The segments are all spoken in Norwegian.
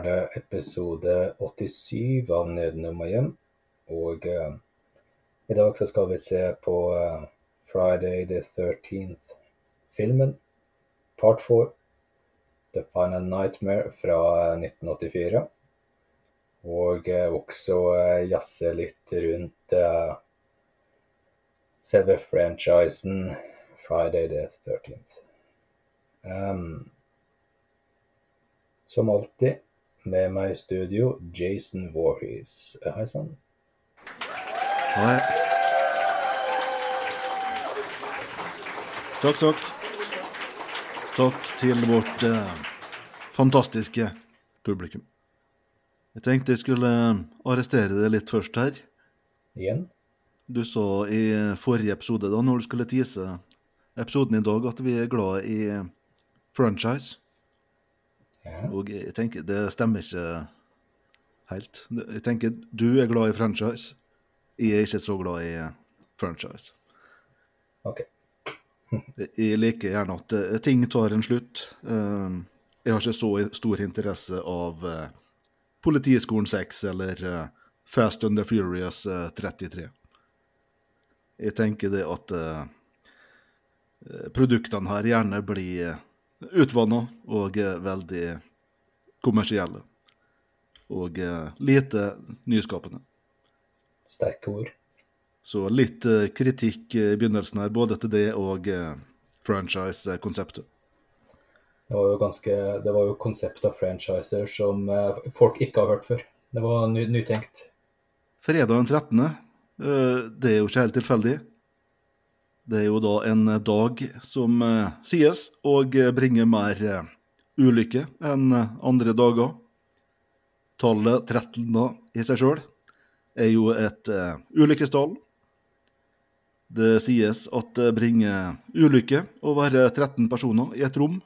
Eh, er det episode 87 av Nedenom og hjem. Og uh, i dag så skal vi se på uh, Friday the 13th-filmen, part 4, The Final Nightmare fra 1984. Og uh, også eh, jazze litt rundt eh, selve franchisen Friday the 13th. Um, som alltid, med meg i studio, Jason Voorhees. Hei sann. Hei. Takk, takk. Takk til vårt eh, fantastiske publikum. Jeg tenkte jeg skulle eh, arrestere deg litt først her. Igjen. Du sa i forrige episode, da når du skulle tease episoden i dag, at vi er glad i franchise. Ja. Og jeg tenker, det stemmer ikke helt. Jeg tenker, du er glad i franchise. Jeg er ikke så glad i franchise. Ok. Jeg liker gjerne at eh, ting tar en slutt. Eh, Jeg har ikke så stor interesse av eh, Politiskolen 6 eller Fast and the Furious eh, 33. Jeg tenker det at produktene her gjerne blir utvanna og eh, veldig kommersielle. Og eh, lite nyskapende. Sterke ord. Så litt eh, kritikk i begynnelsen her, både til det og franchise-konseptet. Det var jo ganske Det var jo konsept av franchiser som folk ikke har hørt før. Det var ny, nytenkt. Fredag den 13. eh, Det er jo ikke helt tilfeldig. Det er jo da en dag som eh, sies og bringe mer eh, ulykke enn eh, andre dager. Tallet 13 da, i seg sjøl er jo et uh, ulykkestall. Det sies at det bringer ulykke å være 13 personer i et rom.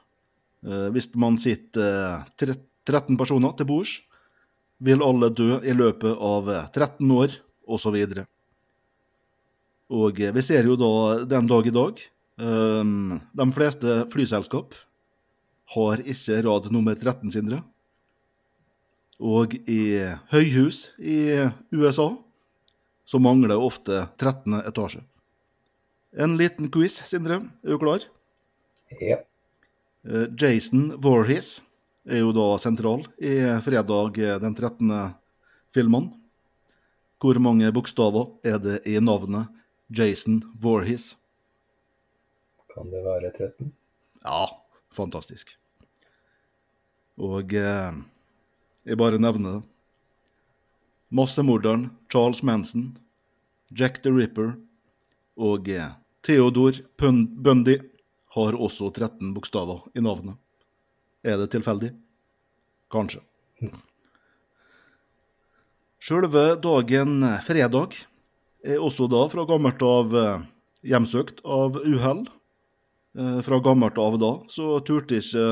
Eh, hvis man sitter eh, tre- 13 personer til bords, vil alle dø i løpet av eh, 13 år, osv. Og eh, vi ser jo da den dag i dag um, De fleste flyselskap har ikke rad nummer 13, Sindre. Og i høyhus i USA så mangler ofte 13. etasje. En liten quiz, Sindre. Er du klar? Ja. Eh, Jason Voorhees er jo da sentral i fredag eh, den 13. filmen. Hvor mange bokstaver er det i navnet Jason Voorhees? Kan det være 13? Ja, fantastisk. Og eh, jeg bare nevner det. Massemorderen Charles Manson, Jack the Ripper og eh, Theodor Bundy har også 13 bokstaver i navnet. Er det tilfeldig? Kanskje. Sjølve dagen fredag er også da fra gammelt av eh, hjemsøkt av uhell. Eh, Fra gammelt av da så turte ikke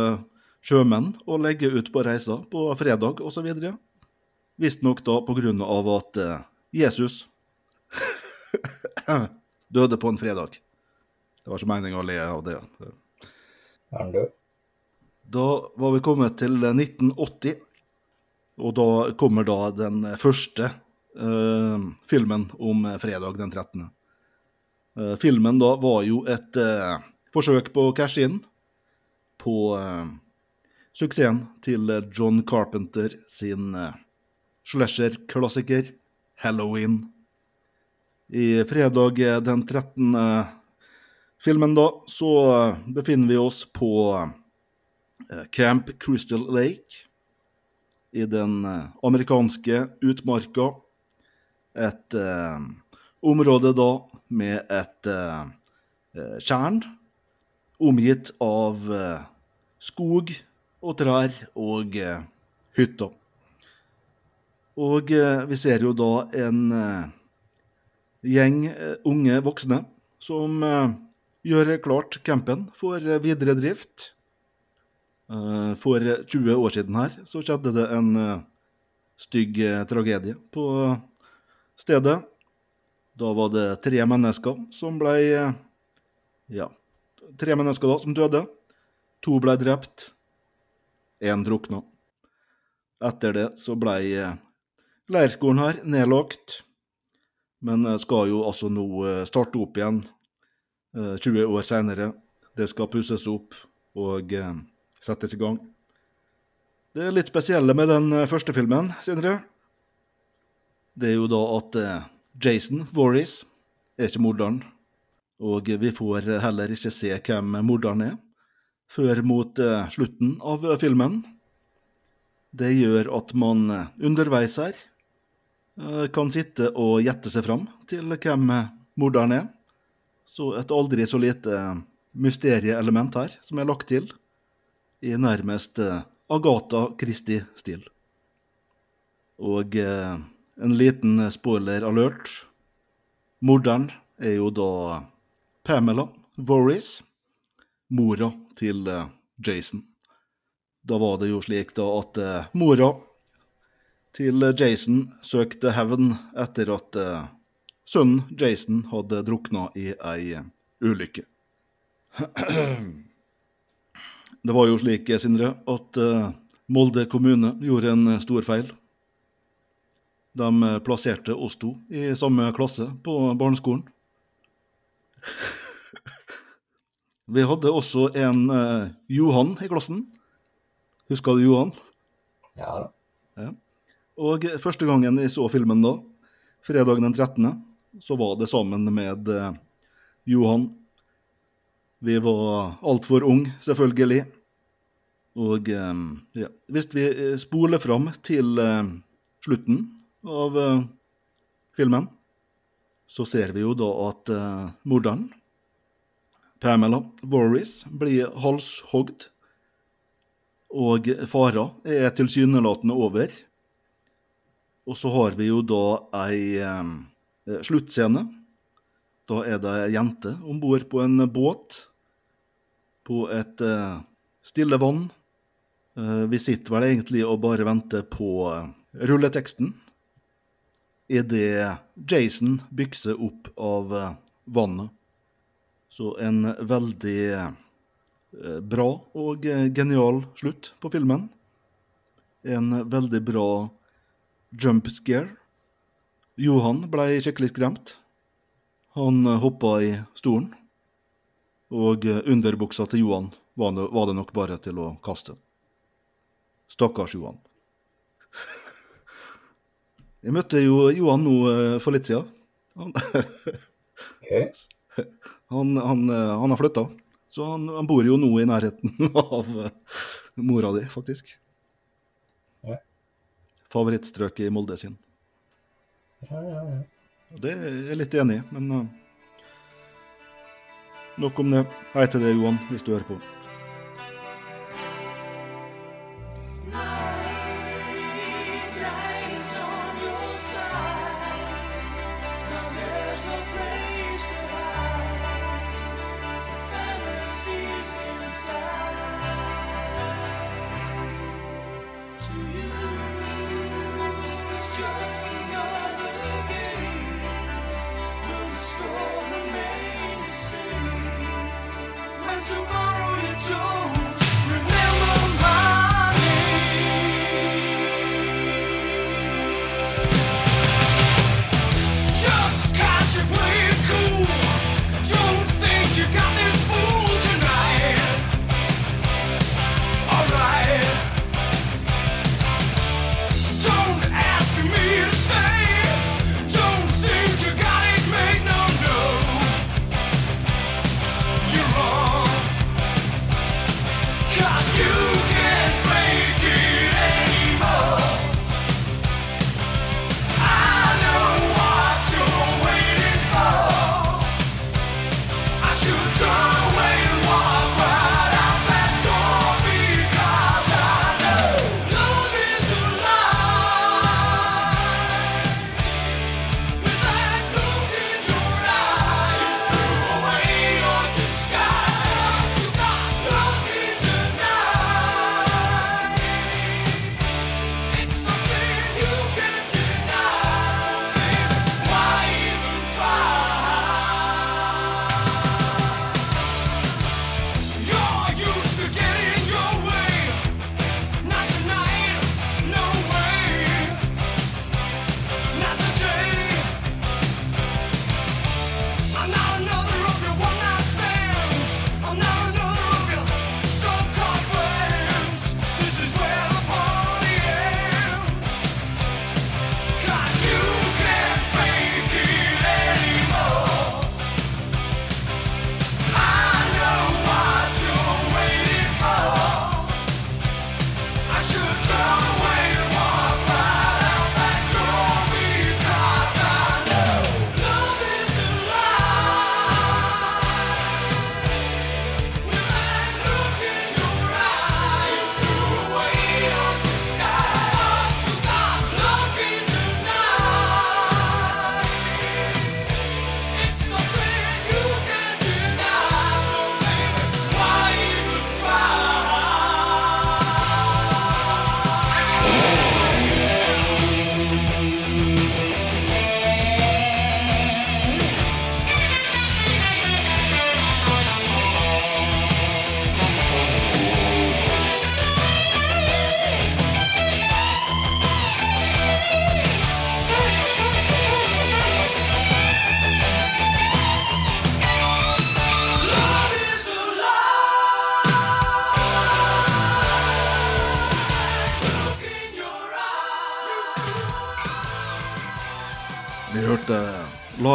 sjømenn å legge ut på reiser på fredag osv. Visstnok da på grunn av at eh, Jesus døde på en fredag. Det var ikke meninga å le av det. Er han død? Da var vi kommet til 1980, og da kommer da den første eh, filmen om fredag den 13. Uh, filmen da var jo et uh, forsøk på å cashe inn på eh, suksessen til John Carpenter sin eh, slasher-klassiker Halloween. I fredag den 13. filmen da, så eh, befinner vi oss på eh, Camp Crystal Lake i den eh, amerikanske utmarka. Et eh, område da med et eh, tjern omgitt av eh, skog og trær og hytter. Og vi ser jo da en gjeng unge voksne som gjør klart campen for videre drift. For 20 år siden her så skjedde det en stygg tragedie på stedet. Da var det tre mennesker som ble eh, Ja, tre mennesker da som døde. To ble drept. én drukna. Etter det så ble leirskolen her nedlagt, men skal jo altså nå starte opp igjen 20 år seinere. Det skal pusses opp og settes i gang. Det er litt spesielle med den første filmen, Sindre, det er jo da at Jason Warris er ikke morderen. Og vi får heller ikke se hvem morderen er, før mot eh, slutten av filmen. Det gjør at man underveis her eh, kan sitte og gjette seg fram til hvem morderen er. Så et aldri så lite mysterieelement her som er lagt til, i nærmest eh, Agatha Christie-stil. Og en liten spoiler alert. Morderen er jo da Pamela Vorris, mora til eh, Jason. Da var det jo slik da at uh, mora til Jason søkte hevn etter at sønnen Jason hadde drukna i ei ulykke. Det var jo slik, Sindre, at Molde kommune gjorde en stor feil. De plasserte oss to i samme klasse på barneskolen. Vi hadde også en eh, Johan i klassen. Husker du Johan? Ja da. Ja. Og første gangen jeg så filmen da, fredag den 13., så var det sammen med eh, Johan. Vi var altfor unge, selvfølgelig. Og eh, ja, hvis vi spoler fram til uh, slutten av filmen, så ser vi jo da at uh, morderen, Pamela Warris, blir halshogd. Og fara er tilsynelatende over. Og så har vi jo da ei um, sluttscene. Da er det ei jente om bord på en båt på et uh, stille vann. Uh, vi sitter vel egentlig og bare venter på rulleteksten idet Jason bykser opp av eh, vannet. Så en veldig eh, bra og eh, genial slutt på filmen. En veldig bra jump scare. Johan ble skikkelig skremt. Han hoppa i stolen, og underbuksa til Johan var det nok bare til å kaste. Stakkars Johan. Jeg møtte jo Johan nå eh, for litt siden. Han, okay. han, han, eh, han har flytta, så han, han, bor jo nå i nærheten av eh, mora di, faktisk. Ja. Favorittstrøket i Molde sin. Ja, ja, ja. Det er jeg litt enig i, men nok om det. Hei til deg, Johan, hvis du hører på.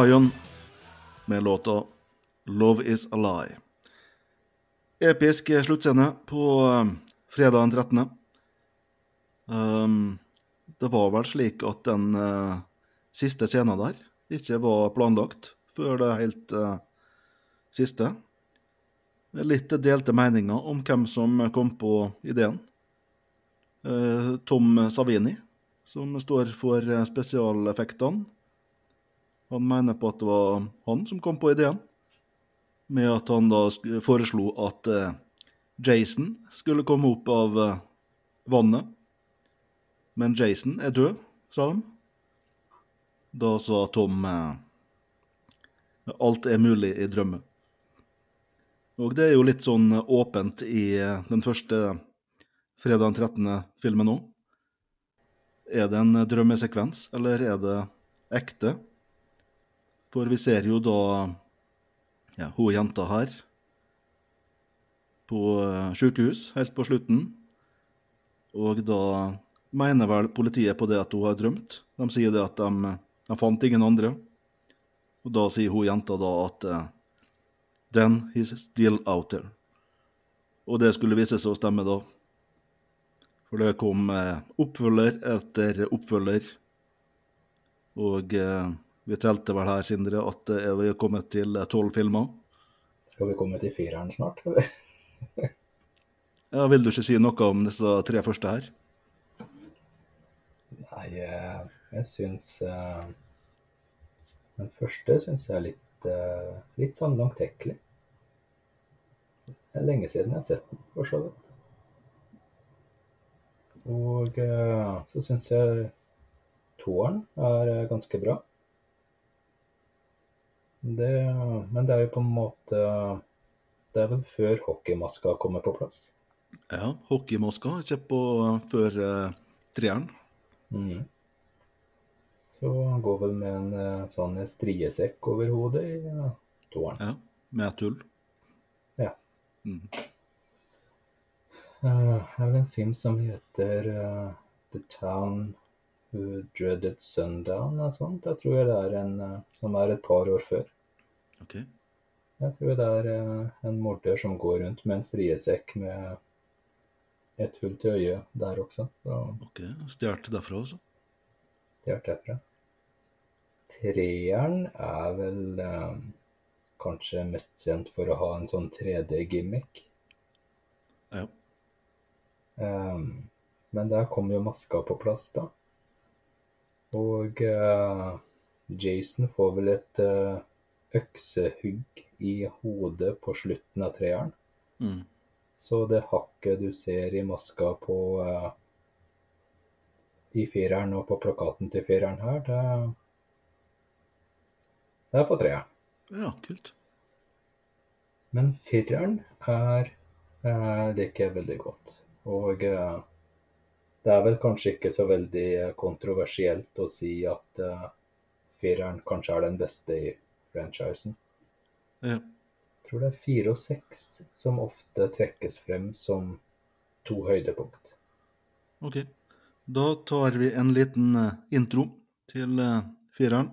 Lion med låta 'Love Is A Lie'. Episk sluttscene på um, fredag den 13. Um, det var vel slik at den uh, siste scenen der ikke var planlagt før det helt uh, siste. Litt delte meninger om hvem som kom på ideen. Uh, Tom Savini, som står for spesialeffektene, han mener på at det var han som kom på ideen, med at han da foreslo at uh, Jason skulle komme opp av uh, vannet. Men Jason er død, sa de. Da sa Tom uh, alt er mulig i drømmer. Og det er jo litt sånn åpent i den første fredag den 13. filmen òg. Er det en drømmesekvens, eller er det ekte? For vi ser jo da ja, hun jenta her på sykehus helt på slutten. Og da mener vel politiet på det at hun har drømt. De sier det at de, de fant ingen andre. Og da sier hun jenta da at Then he's still out there. Og det skulle vise seg å stemme, da. For det kom oppfølger etter oppfølger. Og eh, vi telte vel her, Sindre, at vi er kommet til tolv filmer. Skal vi komme til fireren snart, eller? ja, Vil du ikke si noe om disse tre første her? Nei, jeg syns uh, Den første syns jeg er litt, litt sånn langtekkelig. Det er lenge siden jeg har sett den, for så vidt. Og så syns jeg toeren er ganske bra. Det, men det er jo på en måte Det er vel før hockeymaska kommer på plass. Ja, hockeymaska er ikke på før uh, treeren. Mm. Så han går vel med en uh, sånn striesekk over hodet i uh, toeren. Ja, med tull. Ja. Mm. Uh, det er vel en film som heter The Town Who Dreaded Sundown og sånt. Jeg tror det er en som er et par år før. Okay. Jeg tror det er en morder som går rundt med en striesekk med et hull til øyet der også. Så Ok, Stjålet derfra, også? stjålet derfra. Treeren er vel eh, kanskje mest kjent for å ha en sånn 3D-gimmick. Ja. Um, men der kom jo maska på plass, da. Og eh, Jason får vel et eh, øksehugg i hodet på slutten av treeren. Mm. Så det hakket du ser i maska på uh, i fireren og på plakaten til fireren her, det, det er for treeren. ja, kult. Men fireren er uh, liker jeg veldig godt. Og eh, det er vel kanskje ikke så veldig eh, kontroversielt å si at uh, fireren kanskje er den beste i franchisen. Ja. Jeg tror det er fire og seks som ofte trekkes frem som to høydepunkt. OK. Da tar vi en liten eh, intro til fireren.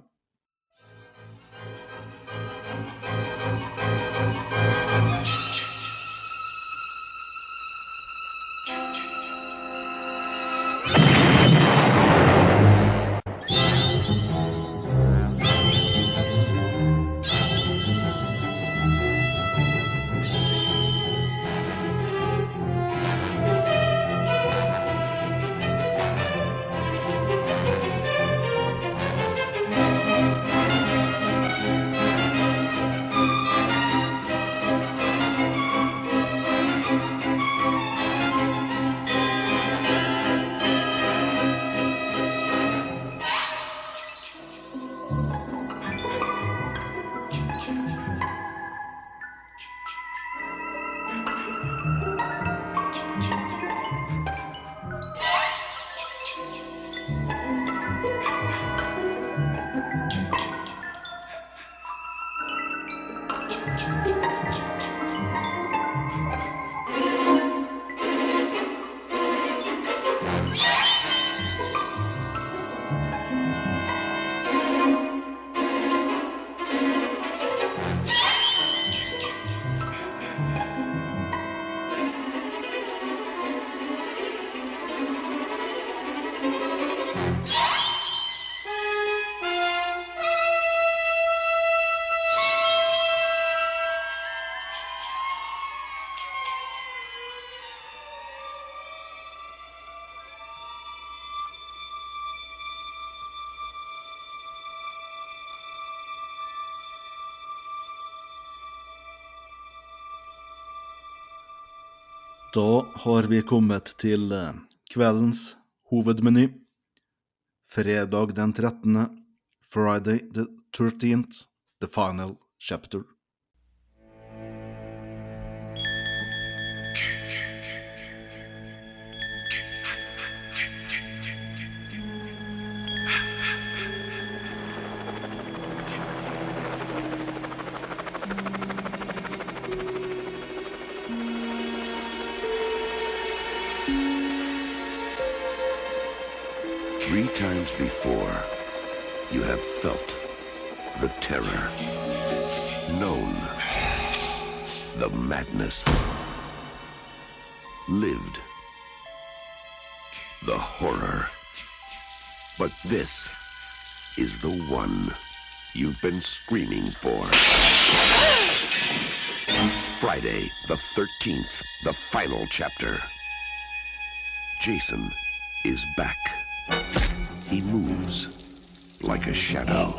Da har vi kommet til eh, kveldens hovedmeny. Fredag den 13. Friday the 13th, the final chapter. Terror, known the madness, lived the horror. But this is the one you've been screaming for. Friday, the 13th, the final chapter. Jason is back. He moves like a shadow,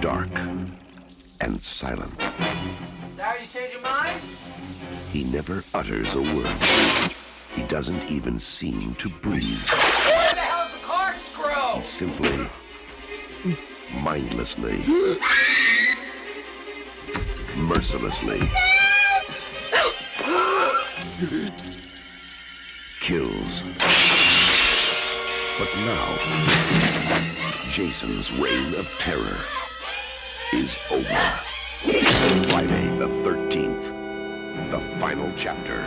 dark and silent. Sorry you changed your mind? He never utters a word. He doesn't even seem to breathe. Where the hell's the corkscrew? He simply, mindlessly, mercilessly kills. But now, Jason's reign of terror is over. Friday the 13th, the final chapter.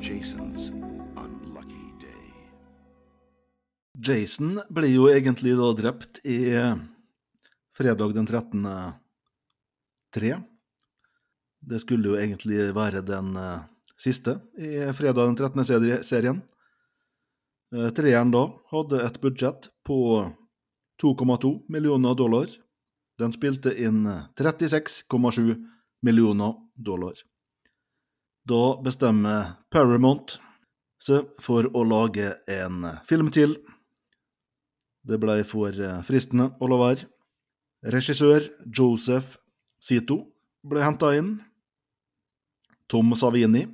Jason's unlucky day. Jason ble jo egentlig da drept i eh, fredag den 13. 3. Det skulle jo egentlig være den eh, siste i fredag den 13. serien. Eh, Treeren da hadde et budsjett på 2,2 millioner dollar. Den spilte inn eh, 36,7 millioner dollar. Da bestemmer Paramount seg for å lage en eh, film til. Det ble for eh, fristende å la være. Regissør Joseph Sito ble henta inn. Tom Savini,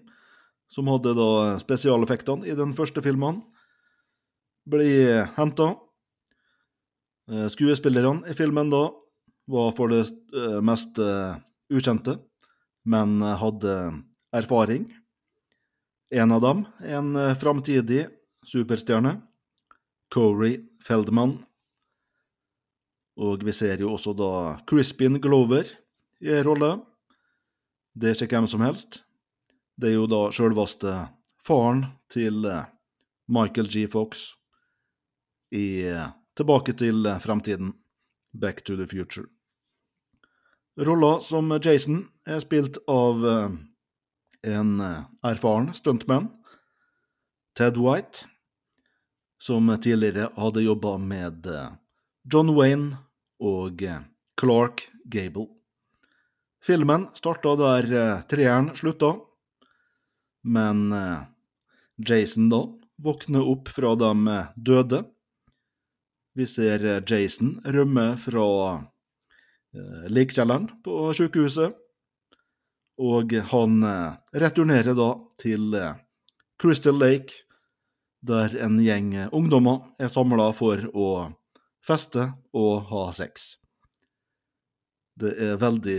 som hadde da spesialeffektene i den første filmen, ble henta. Skuespillerne i filmen da var for det eh, mest eh, ukjente, men eh, hadde erfaring. En av dem, en eh, framtidig superstjerne, Corey Feldman. Og vi ser jo også da Crispin Glover i en rolle. Det er ikke hvem som helst. Det er jo da sjølveste faren til eh, Michael G. Fox i Tilbake til eh, fremtiden, Back to the Future. Rolla som Jason er spilt av eh, en eh, erfaren stuntman, Ted White, som tidligere hadde jobba med John Wayne og Clark Gable. Filmen starta der treeren slutta, men Jason da våkner opp fra de døde. Vi ser eh, Jason rømme fra eh, likkjelleren på sykehuset, og han eh, returnerer da til Crystal Lake, der en gjeng ungdommer er samla for å feste og ha sex. Det er veldig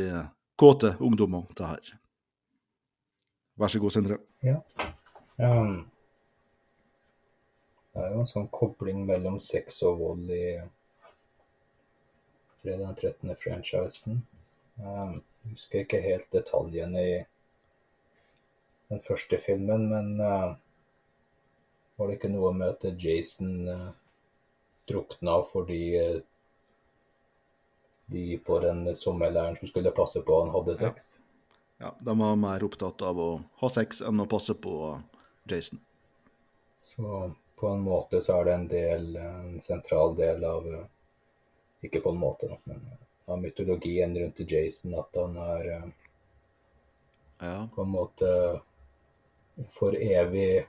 kåte ungdommer, det her. Vær så god, Sindre. Ja. Um, det er jo en sånn kobling mellom sex og vold i fredag den 13. franchisen. Jeg husker ikke helt detaljene i den første filmen, men uh, var det ikke noe med at Jason uh, drukna fordi de på den sommerleiren som skulle passe på han, hadde sex? Ja, de var mer opptatt av å ha sex enn å passe på Jason. Så på en måte så er det en del, en sentral del av eh, Ikke på en måte, men eh, av mytologien rundt Jason at han er eh, Ja. på en måte for evig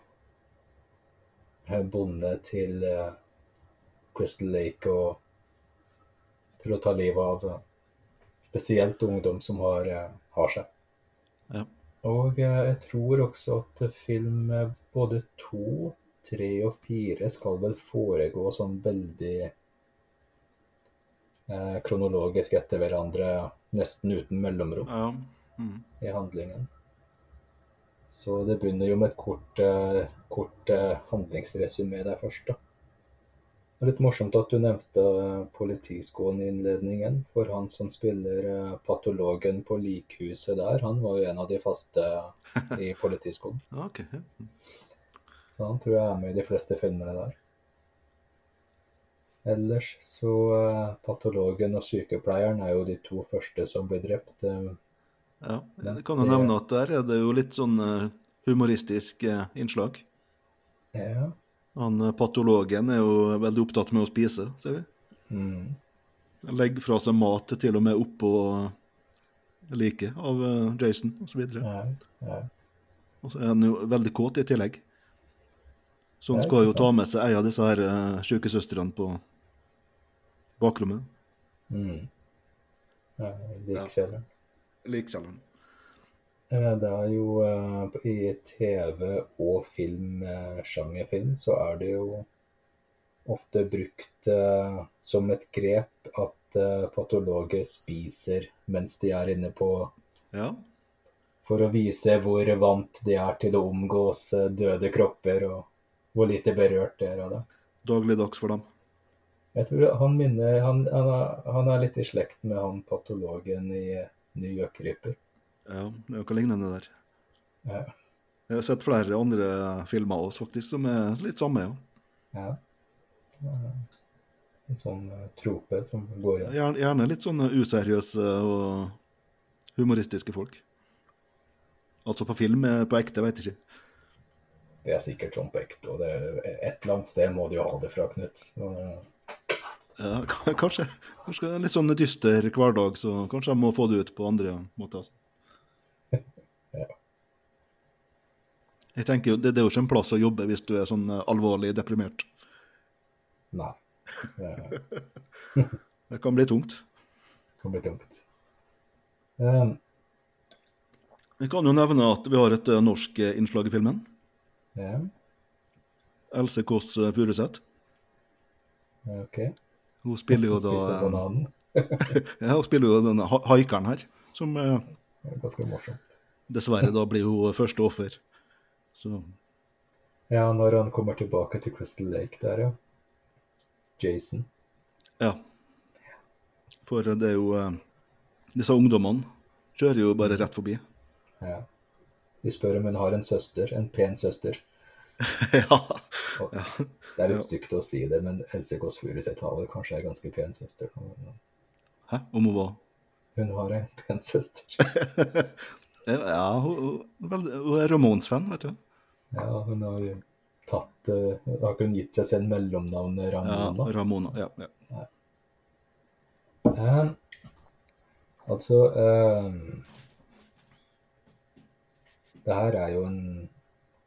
bonde til Crystal Lake og til å ta livet av spesielt ungdom som har, har seg. Ja. Og jeg tror også at film både to, tre og fire skal vel foregå sånn veldig eh, kronologisk etter hverandre, nesten uten mellomrom Ja. Mm. i handlingen. Så det begynner jo med et kort, eh, kort eh, handlingsresumé der først, da. Det er litt morsomt at du nevnte eh, politiskolen i innledningen, for han som spiller eh, patologen på likhuset der, han var jo en av de faste i politiskolen. okay. Så han tror jeg er med i de fleste filmene der. Ellers så uh, patologen og sykepleieren er jo de to første som blir drept. Uh, Ja, det kan jo nevne at der er det jo litt sånn uh, humoristisk innslag. Ja. Han patologen er jo veldig opptatt med å spise, ser vi. Mm. Legger fra seg mat til og med oppå liket av Jason osv. Og, Ja, ja. og så er han jo veldig kåt i tillegg. Så han skal jo ta med seg ei av disse her uh, sykesøstrene på bakrommet. Mm. Ja, Likkjelleren. Likkjelleren. Eh, Det er jo eh, I TV- og film, eh, så er det jo ofte brukt eh, som et grep at eh, patologer spiser mens de er inne på Ja. For å vise hvor vant de er til å omgås eh, døde kropper, og hvor lite berørt det er av det. Dagligdags for dem. Jeg tror han minner han, han, er, han er litt i slekt med han patologen i New Økryper. Ja, det er noe lignende der. Ja. Jeg har sett flere andre filmer av oss faktisk som er litt samme, ja. Ja. Ja. En sånn eh, trope som går igjen. Gjerne, gjerne litt sånne useriøse og humoristiske folk. Altså på film, eh, på ekte, veit ikke. Det er sikkert sånn på ekte, og det, et eller annet sted må du jo ha det fra, Knut. Ja, kanskje, kanskje litt sånn dyster hverdag, så kanskje jeg må få det ut på andre måter. Altså. Ja. Jeg tenker jo, det, det er jo ikke en plass å jobbe hvis du er sånn eh, alvorlig deprimert. nei. Det kan bli tungt. Det kan bli tungt. Eh, Vi kan jo nevne at vi har et eh, norsk eh, innslag i filmen. Ja, Else Kåss eh, Furuseth. OK. Hun spiller jo da eh. Ja, hun spiller jo denne haikeren her, som eh, ganske morsomt. dessverre da blir hun første offer. Så Ja, når han kommer tilbake til Crystal Lake der, ja. Jason. ja. For det er jo eh, Disse ungdommene kjører jo bare rett forbi. Ja. De spør om hun har en søster, en pen søster. ja. Og Det er litt stygt å si det, men Else Kåss Furuseth har vel kanskje en ganske pen søster. Hæ? Om hun var Hun har en pen søster. Ja, hun, hun, hun er Ramones-fan, vet du. Ja, hun har tatt uh, Har hun gitt seg selv mellomnavnet Ja, Ramona. Ramona. Ja, ja. Um, altså eh, Det her er jo en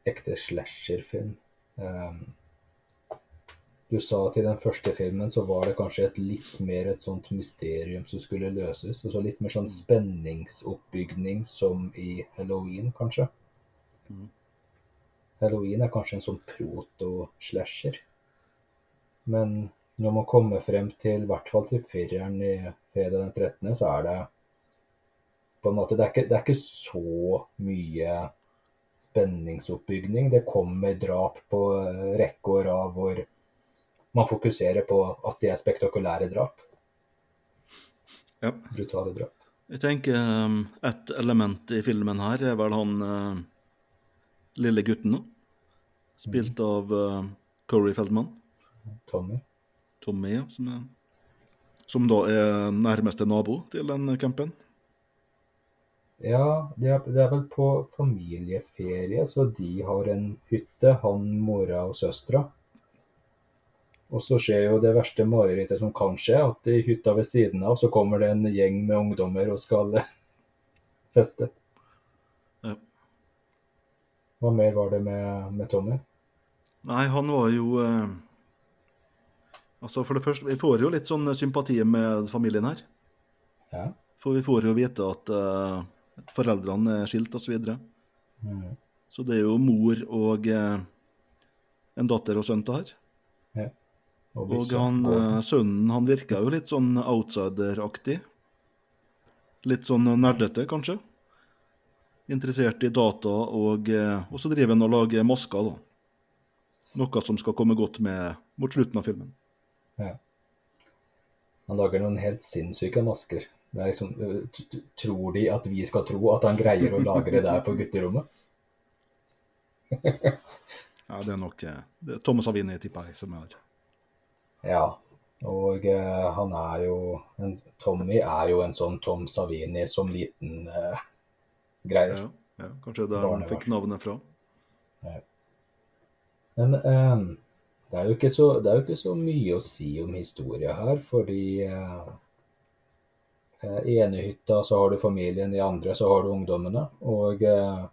ekte slasherfilm. Um, du sa at i den første filmen så var det kanskje et litt mer et sånt mysterium som skulle løses. Altså litt mer sånn spenningsoppbygning som i Halloween, kanskje. Halloween er kanskje en sånn proto-slasher. Men når man kommer frem til, i hvert fall til fireren i fredag den 13., så er det på en måte, det er, ikke, det er ikke så mye spenningsoppbygning. Det kommer drap på eh, rekke og rad hvor man fokuserer på at de er spektakulære drap. Ja. Brutale drap. Jeg tenker um, et element i filmen her er vel han uh, lille gutten, nå. Spilt av uh, Corey Feldman. Tommy. Tommy, ja, som, er, som da er nærmeste nabo til den campen. Ja, det er, det er vel på familieferie, så de har en hytte, han, mora og søstera. Og så skjer jo det verste marerittet som kan skje, at i hytta ved siden av så kommer det en gjeng med ungdommer og skal feste. Ja. Hva mer var det med, med Tommy? Nei, han var jo eh, Altså, for det første, vi får jo litt sånn sympati med familien her. Ja. For vi får jo vite at eh, Foreldrene er skilt osv. Så, videre. Mm. så det er jo mor og eh, en datter og sønn til her. Og og han, eh, sønnen han virka jo litt sånn outsider-aktig. Litt sånn nerdete, kanskje. Interessert i data, og, eh, og så driver han og lager masker, da. Noe som skal komme godt med mot slutten av filmen. Ja. Han lager noen helt sinnssyke masker. Det er liksom, t- tror de at vi skal tro at han greier å lage det der på gutterommet? Ja, det er nok eh, det er Thomas Savini, tipper jeg, som er Ja. Og uh, han er jo en, Tommy er jo en sånn Tom Savini som liten uh, greier. ja, ja, Kanskje der han fikk navnet fra. Men uh, det, er så, det er jo ikke så mye å si om historie her, fordi eh, eh, i ene hytta så har du familien, i andre så har du ungdommene. Og eh,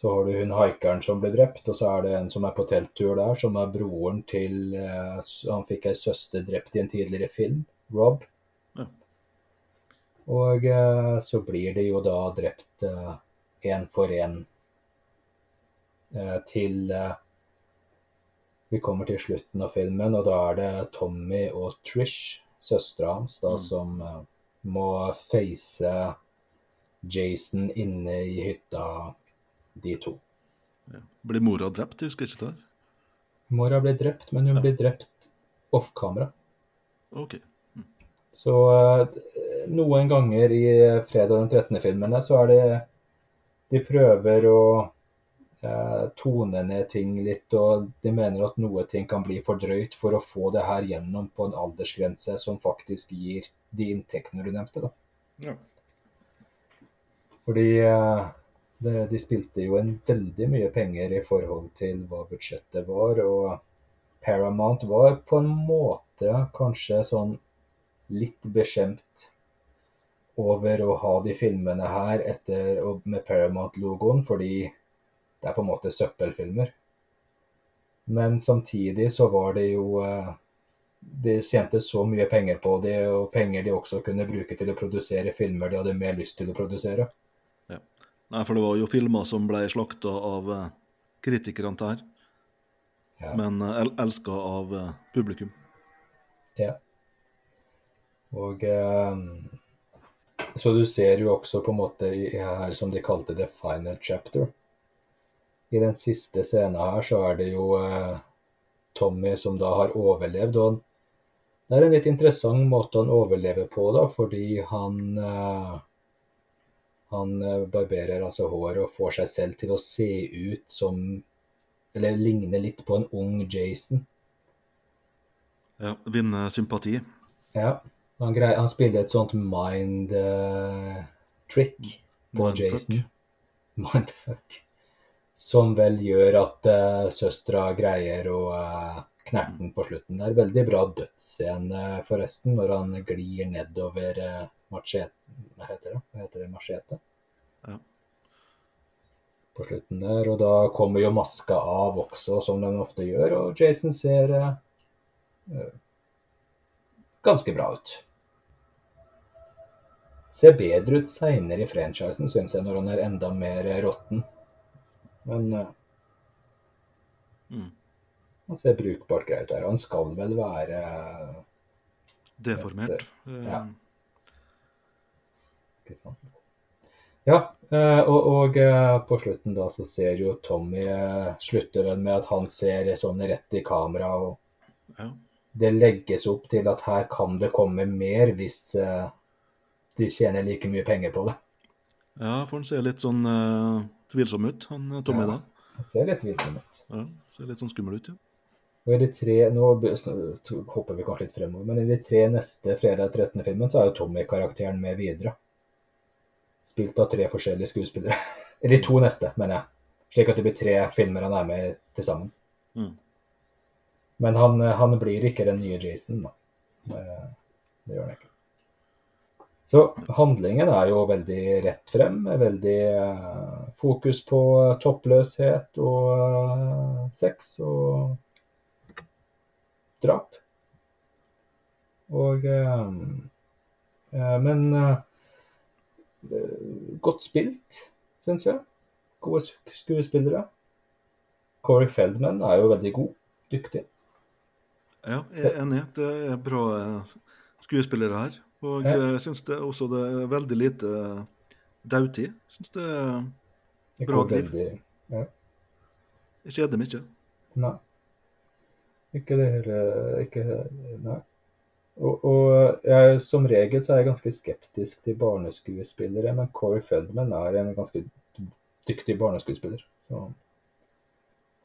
så har du hun haikeren som ble drept, og så er det en som er på telttur der, som er broren til eh, Han fikk ei søster drept i en tidligere film, Rob. Ja. Og eh, så blir de jo da drept én for én til eh, vi kommer til slutten av filmen, og da er det Tommy og Trish, søstera hans, da, Mm. som eh, må face Jason inne i hytta, de to. Ja. Blir mora drept? Jeg husker ikke det. Mora blir drept, men hun Ja. blir drept off kamera. OK. Så eh, noen ganger i fredag den 13. filmene så er det De prøver å eh, tone ned ting litt, og de mener at noe ting kan bli for drøyt for å få det her gjennom på en aldersgrense som faktisk gir de inntektene du nevnte. da. Ja. Fordi eh, det, de spilte jo en veldig mye penger i forhold til hva budsjettet var, og Paramount var på en måte kanskje sånn litt beskjemt over å ha de filmene her etter, med Paramount-logoen, fordi det er på en måte søppelfilmer. Men samtidig så var det jo eh, De tjente så mye penger på det, og penger de også kunne bruke til å produsere filmer de hadde mer lyst til å produsere. Ja. Nei, for det var jo filmer som ble slakta av eh, kritikerne til her, Ja. men eh, el elska av eh, publikum. Ja. Og Så du ser jo også på en måte her som de kalte det final chapter. I den siste scenen her så er det jo Tommy som da har overlevd. og han, Det er en litt interessant måte han overlever på, da, fordi han uh, han eh, barberer altså håret og får seg selv til å se ut som Eller ligne litt på en ung Jason. Ja, Vinne sympati. Ja, han, greier, han spiller et sånt mind uh, trick på Mindfuck. Jason. Mindfuck. Som vel gjør at uh, søstera greier å uh, knerte den på slutten. Det er veldig bra dødsscene, forresten, når han glir nedover uh, machete Hva heter det? Hva heter det? Machete? Ja. På slutten der. Og da kommer jo maska av også, som den ofte gjør, og Jason ser eh, eh, ganske bra ut. Ser bedre ut seinere i franchisen, syns jeg, når han er enda mer råtten. Men uh, Mm. Han ser brukbart greit her. Han skal vel være eh, Deformert. Eh, Ja. Ikke sant? Ja, eh, og, og på slutten da så ser jo Tommy slutter vel med at han ser sånn rett i kamera, og ja. det legges opp til at her kan det komme mer hvis de tjener like mye penger på det. ja, for han ser litt sånn uh, tvilsom ut, han Tommy Ja. da. Han ser litt tvilsom ut. Ja, ser litt sånn skummel ut, ja. Og i de tre, nå hopper vi kanskje litt fremover, men i de tre neste fredag 13. filmen så er jo Tommy-karakteren med videre. Spilt av tre forskjellige skuespillere. Eller de to neste, mener jeg. Slik at det blir tre filmer han er med i til sammen. Mm. Men han, han blir ikke den nye Jason, da. Eh, Det gjør han ikke. Så handlingen er jo veldig rett frem. Veldig eh, fokus på toppløshet og eh, sex og drap. Og eh, eh, Men eh, godt spilt, syns jeg. Gode skuespillere. Corey Feldman er jo veldig god. Dyktig. Ja, jeg er enig. Det er bra skuespillere her. Og Ja. jeg syns det også det er veldig lite dautid. Syns det er Bra driv. Ja. Jeg kjeder meg ikke. Nei. Ikke det hele Ikke Nei. Og, og jeg, som regel så er jeg ganske skeptisk til barneskuespillere, men Corey Feldman er en ganske dyktig barneskuespiller. Så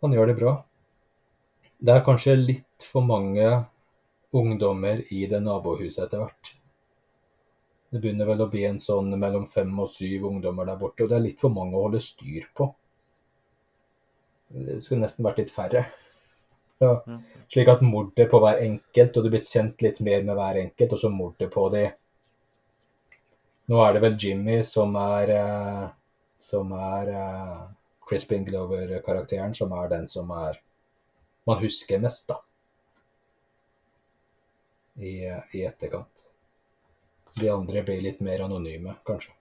han gjør det bra. Det er kanskje litt for mange ungdommer i det nabohuset etter hvert. Det begynner vel å bli en sånn mellom fem og syv ungdommer der borte, og det er litt for mange å holde styr på. Det skulle nesten vært litt færre. Ja. Ja. Slik at mordet på hver enkelt, og du er blitt kjent litt mer med hver enkelt, og så mordet på de. Nå er det vel Jimmy som er eh, som er uh, Crispin Glover-karakteren, som er den som er man husker mest, da. I, I etterkant. De andre blir litt mer anonyme, kanskje.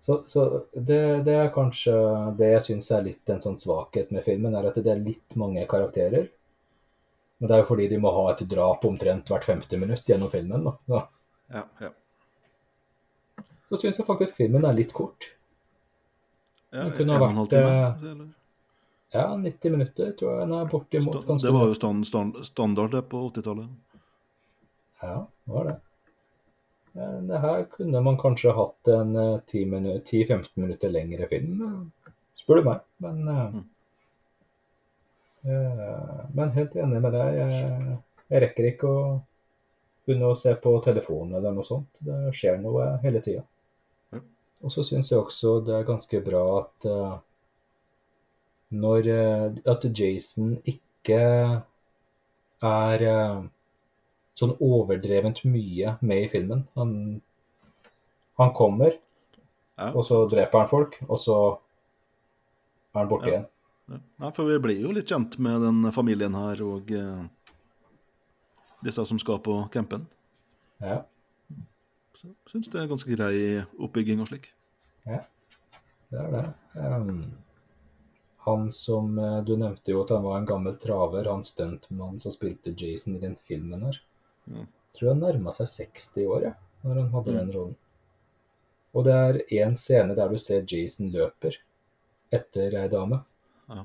Så, så det, det er kanskje det jeg syns er litt en sånn svakhet med filmen, er at det er litt mange karakterer. Men det er jo fordi de må ha et drap omtrent hvert femte minutt gjennom filmen. da. Ja. Ja. Så syns jeg faktisk filmen er litt kort. ja Det kunne ha en og en halv vært, time, eh? Ja, 90 minutter tror jeg den er bortimot Sta- Det var jo stand, stand, standard det på 80-tallet. Ja, det var det. Men det her kunne man kanskje hatt en eh, 10 minu- 10-15 minutter lengre film, eh, spør du meg. Men, eh, Mm. uh, men helt enig med deg. Jeg, jeg rekker ikke å begynne å se på telefonen eller noe sånt. Det skjer noe hele tida. Mm. Og så syns jeg også det er ganske bra at uh, når uh, at Jason ikke er eh, sånn overdrevent mye med i filmen. Han, han kommer, Ja. og så dreper han folk, og så er han borte Ja. igjen. Ja. For vi blir jo litt kjent med den familien her og eh, disse som skal på campen. Ja, Så syns det er ganske grei oppbygging og slik. Ja, det er det. Um, han som eh, Du nevnte jo at han var en gammel traver, han stuntmannen som spilte Jason i den filmen her. Ja. Tror han nærma seg 60 år, ja, når han hadde Mm. den rollen. Og det er én scene der du ser Jason løper etter ei dame. Ja.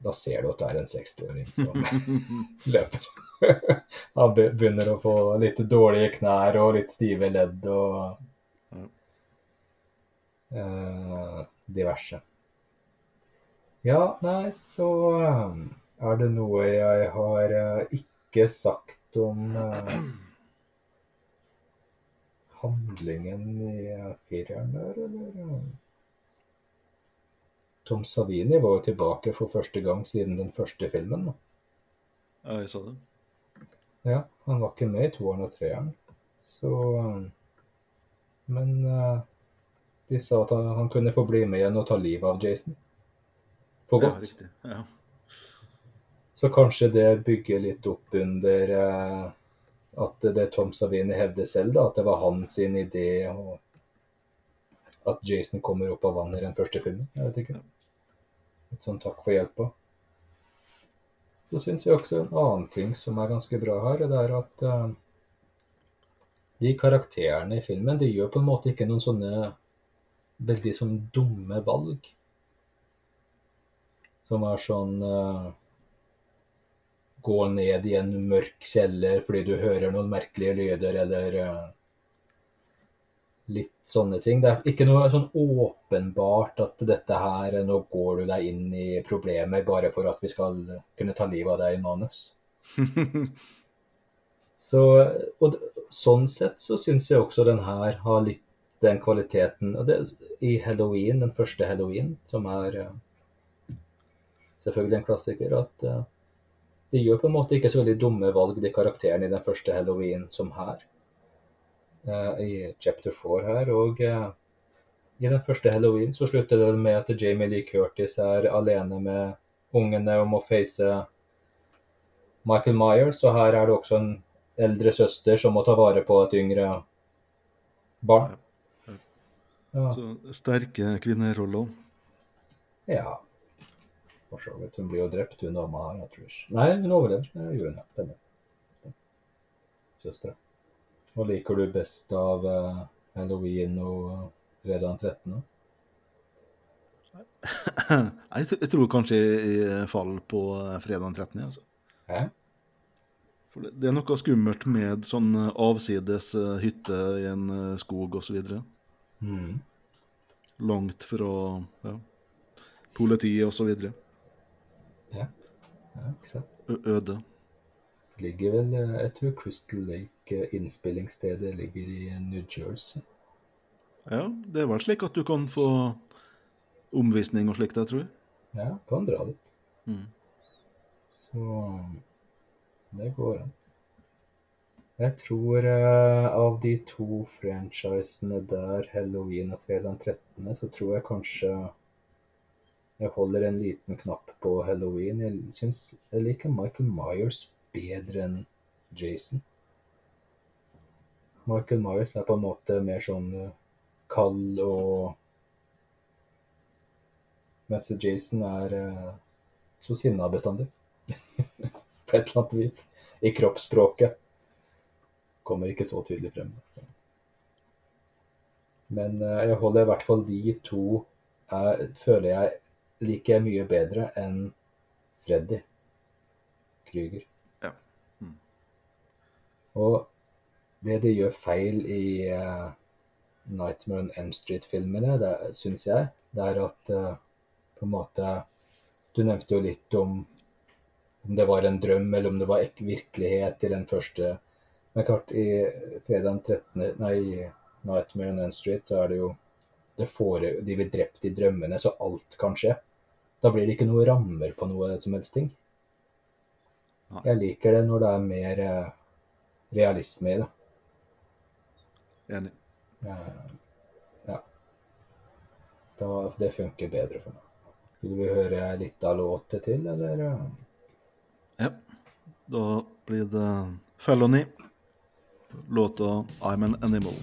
Da ser du at det er en 60-åring som løper. Han begynner å få litt dårlige knær og litt stive ledd og eh, diverse. Ja, nei, så eh, er det noe jeg har eh, ikke sagt om eh, handlingen i eh, fireren der, eller? Tom Savini var jo tilbake for første gang siden den første filmen. da. Ja, jeg sa det. Ja, han var ikke med i toeren og treeren. Så um, Men uh, de sa at han, han kunne få bli med igjen og ta livet av Jason. For godt. Ja, riktig. Ja. Så kanskje det bygger litt opp under uh, at det Tom Savini hevder selv, da, at det var hans idé og at Jason kommer opp av vannet i den første filmen. Jeg vet ikke. Litt sånn takk for hjelpa. Så syns jeg også en annen ting som er ganske bra her, det er at eh, de karakterene i filmen de gjør på en måte ikke noen sånne veldig sånn dumme valg. Som er sånn eh, Gå ned i en mørk kjeller fordi du hører noen merkelige lyder, eller eh, litt sånne ting. Det er ikke noe sånn åpenbart at dette her Nå går du deg inn i problemer bare for at vi skal kunne ta livet av deg i manus. Så, og sånn sett så syns jeg også den her har litt den kvaliteten og det, I Halloween, den første Halloween, som er eh, selvfølgelig en klassiker, at eh, de gjør på en måte ikke så veldig dumme valg, de karakterene i den første Halloween, som her. Uh, I chapter 4 her. Og uh, i den første Halloween så slutter det med at Jamie Lee Curtis er alene med ungene om å face Michael Myers, og her er det også en eldre søster som må ta vare på et yngre barn. Ja. Ja. Så sterke kvinneroller. ja. For så vidt. Hun blir jo drept, hun dama her, ikke. Nei, hun overlever. Det gjorde hun, ja. Stemmer. Søstera. Hva liker du best av uh, halloween og eh, fredag den 13.? Jeg, tror kanskje jeg faller på eh, fredag den 13. Altså. Hæ? For det, er noe skummelt med sånn eh, avsides eh, hytte i en eh, skog osv. Mm. Langt fra ja, politiet osv. Ja, ikke sant. Øde. Ligger vel eh, Jeg tror Crystal Lake, eh, innspillingsstedet, ligger i eh, New Jersey. Ja, det er vel slik at du kan få omvisning og slikt, jeg tror jeg. Ja, kan dra dit. Mm. Så det går an. Jeg tror uh, av de to franchisene der, Halloween og fredag 13., så tror jeg kanskje jeg holder en liten knapp på Halloween. Jeg syns jeg liker Michael Myers bedre enn Jason. Michael Myers er på en måte mer sånn eh, kald og Mens Jason er eh, så sinna bestandig. på et eller annet vis. I kroppsspråket. Kommer ikke så tydelig frem. Men eh, jeg holder i hvert fall de to jeg, føler jeg liker jeg mye bedre enn Freddy Krüger. Ja. Mm. Og det de gjør feil i uh, Nightmare on Elm Street-filmene, det syns jeg, det er at uh, på en måte Du nevnte jo litt om om det var en drøm, eller om det var ek virkelighet i den første. Men klart, i fredag den 13. Nei, Nightmare on Elm Street, så er det jo det fore, De blir drept i drømmene, så alt kan skje. Da blir det ikke noe rammer på noe som helst ting. Jeg liker det når det er mer eh, realisme i det. Enig. Eh, Ja. Da, det funker bedre for meg. Vil vi høre litt av låtet til, eller? Ja. Da blir det Felony. Låta I'm an Animal.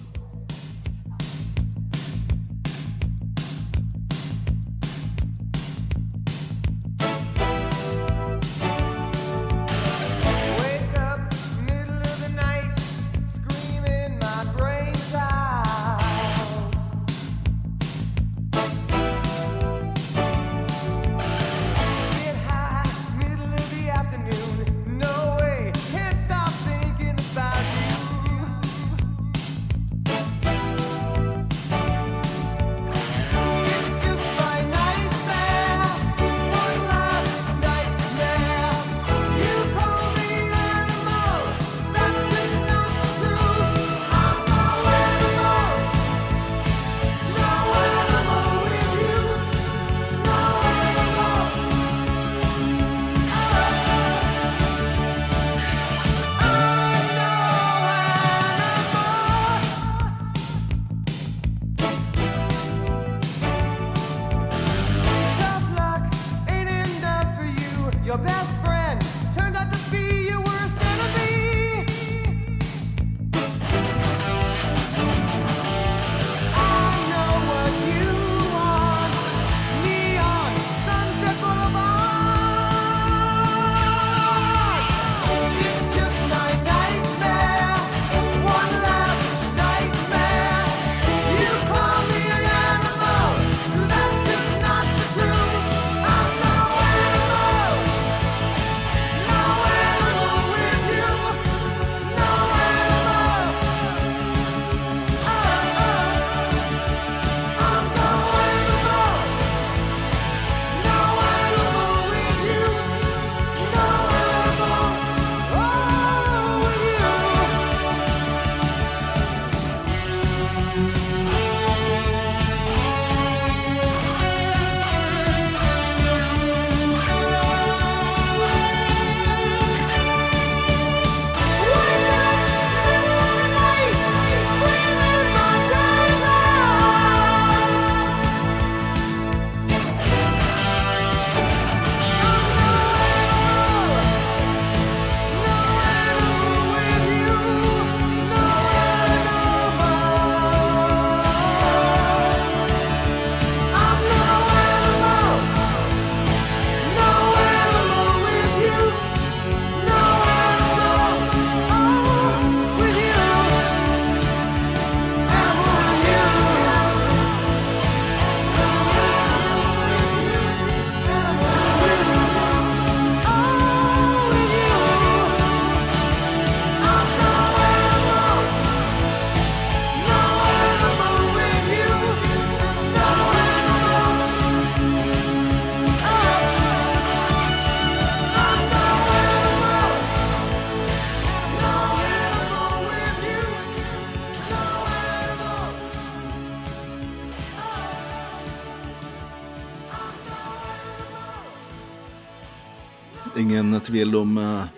Tvil om eh,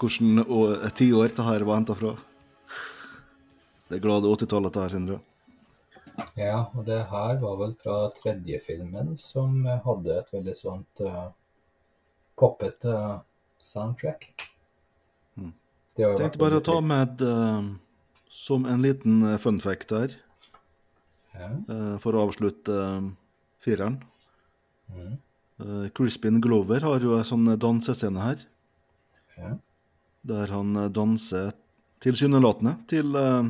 hvordan ti tiår det her var henta fra. Det glade 80-tallet, det her, Sindre. Ja, og det her var vel fra tredje filmen, som eh, hadde et veldig sånt uh, poppete uh, soundtrack. Mm. Jo Tenkte bare å ta med uh, som en liten eh, fun fact her, Ja. eh, for å avslutte eh, fireren. Mm. Eh, Crispin Glover har jo en sånn dansescene her, Ja. der han eh, danser tilsynelatende til uh,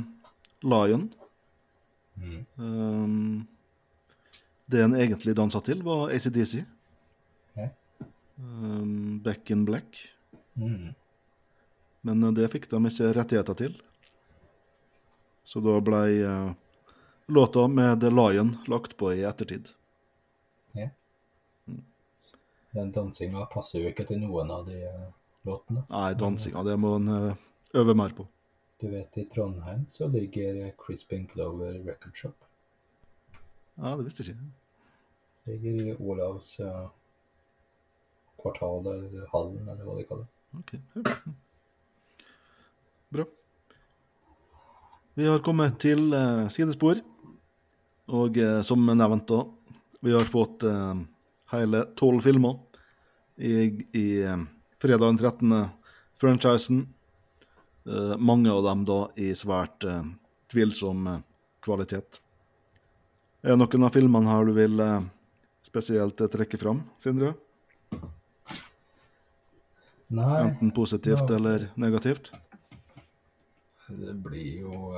Lion. Mm. Um, det han egentlig dansa til, var ACDC. Okay. Um, Back in Black. Mm. Men det fikk de ikke rettigheter til. Så da ble uh, låta med The Lion lagt på i ettertid. Den dansinga passer jo ikke til noen av de eh, låtene. Nei, dansinga, det må en eh, øve mer på. Du vet, i Trondheim så ligger Crispin Clover Record Shop. Ja, det visste jeg ikke. Det ligger i Olavs eh, kvartal, eller hallen, eller hva de kaller det. Ok. Bra. Vi har kommet til eh, sidespor, og eh, som nevnt da, vi har fått eh, hele tolv filmer i, i fredag den 13. franchisen. Eh, mange av dem da i svært eh, tvilsom eh, kvalitet. Er det noen av filmene her du vil spesielt trekke fram, Sindre? Nei, Enten positivt Ja. eller negativt? det blir jo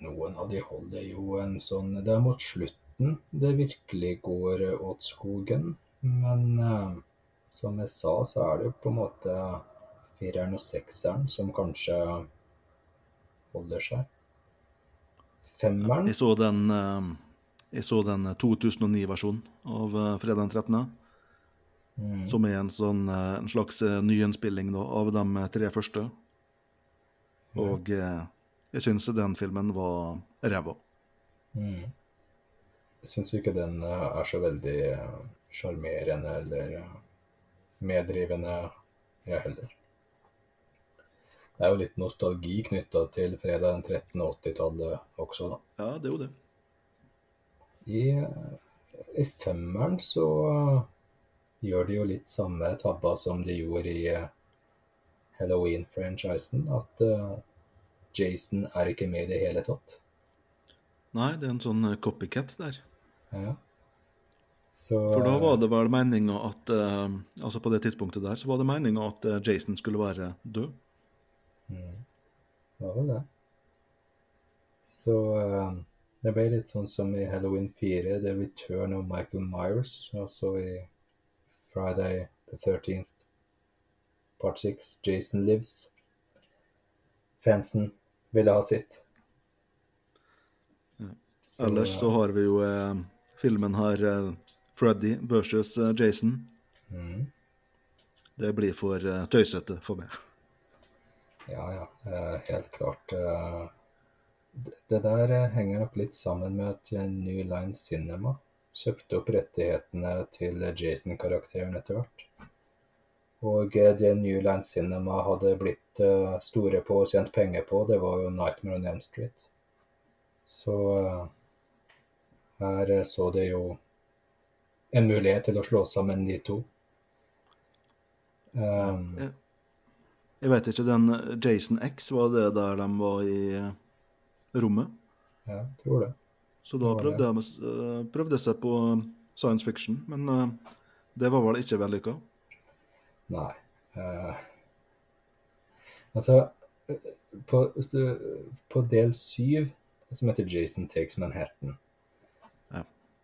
Noen av de holder jo en sånn Det er mot slutten det virkelig går åt skogen. Men som jeg sa, så er det jo på en måte fireren og sekseren som kanskje holder seg. Femmeren Jeg så den, eh, jeg så den 2009-versjonen av eh, Fredag den 13., mm, som er en, sånn, eh, en slags eh, nyinnspilling da, av de eh, tre første. Og mm. jeg syns den filmen var ræva. mm. Jeg syns ikke den eh, er så veldig eh, sjarmerende eller eh, meddrivende, jeg heller. Det er jo litt nostalgi knytta til fredag den 13. 80-tallet også, da. Ja, det er jo det. I, i femmeren så eh, gjør de jo litt samme tabba som de gjorde i eh, Halloween-franchisen. At uh, Jason er ikke med i det hele tatt. Nei, det er en sånn copycat der. Ja. Så, For da var det vel meninga at eh, Altså på det tidspunktet der, så var det meninga at eh, Jason skulle være død. Mm. Det var vel det. Så eh, det ble litt sånn som i Halloween 4, The Return of Michael Myers. Altså i Friday the 13th, part 6, Jason Lives. Fansen ville ha sitt. Ja. Ellers så har vi jo eh, filmen her eh, Freddy versus eh, Jason. mm, Det blir for eh, tøysete for meg. Ja, ja. eh, helt klart. det- der henger nok litt sammen med at New Line Cinema kjøpte opp rettighetene til Jason-karakteren etter hvert. Og det New Line Cinema hadde blitt store på og tjent penger på, det var jo Nightmare on Elm Street. Så her så det jo en mulighet til å slå sammen de to. Um, jeg, Jeg vet ikke, den Jason X, var det der de var i eh, rommet? ja, tror det. Så da prøvde jeg, eh, prøvde seg på science fiction, men eh, det var vel ikke vellykka. Nei. Uh, altså på, på del syv, som heter Jason Takes Manhattan.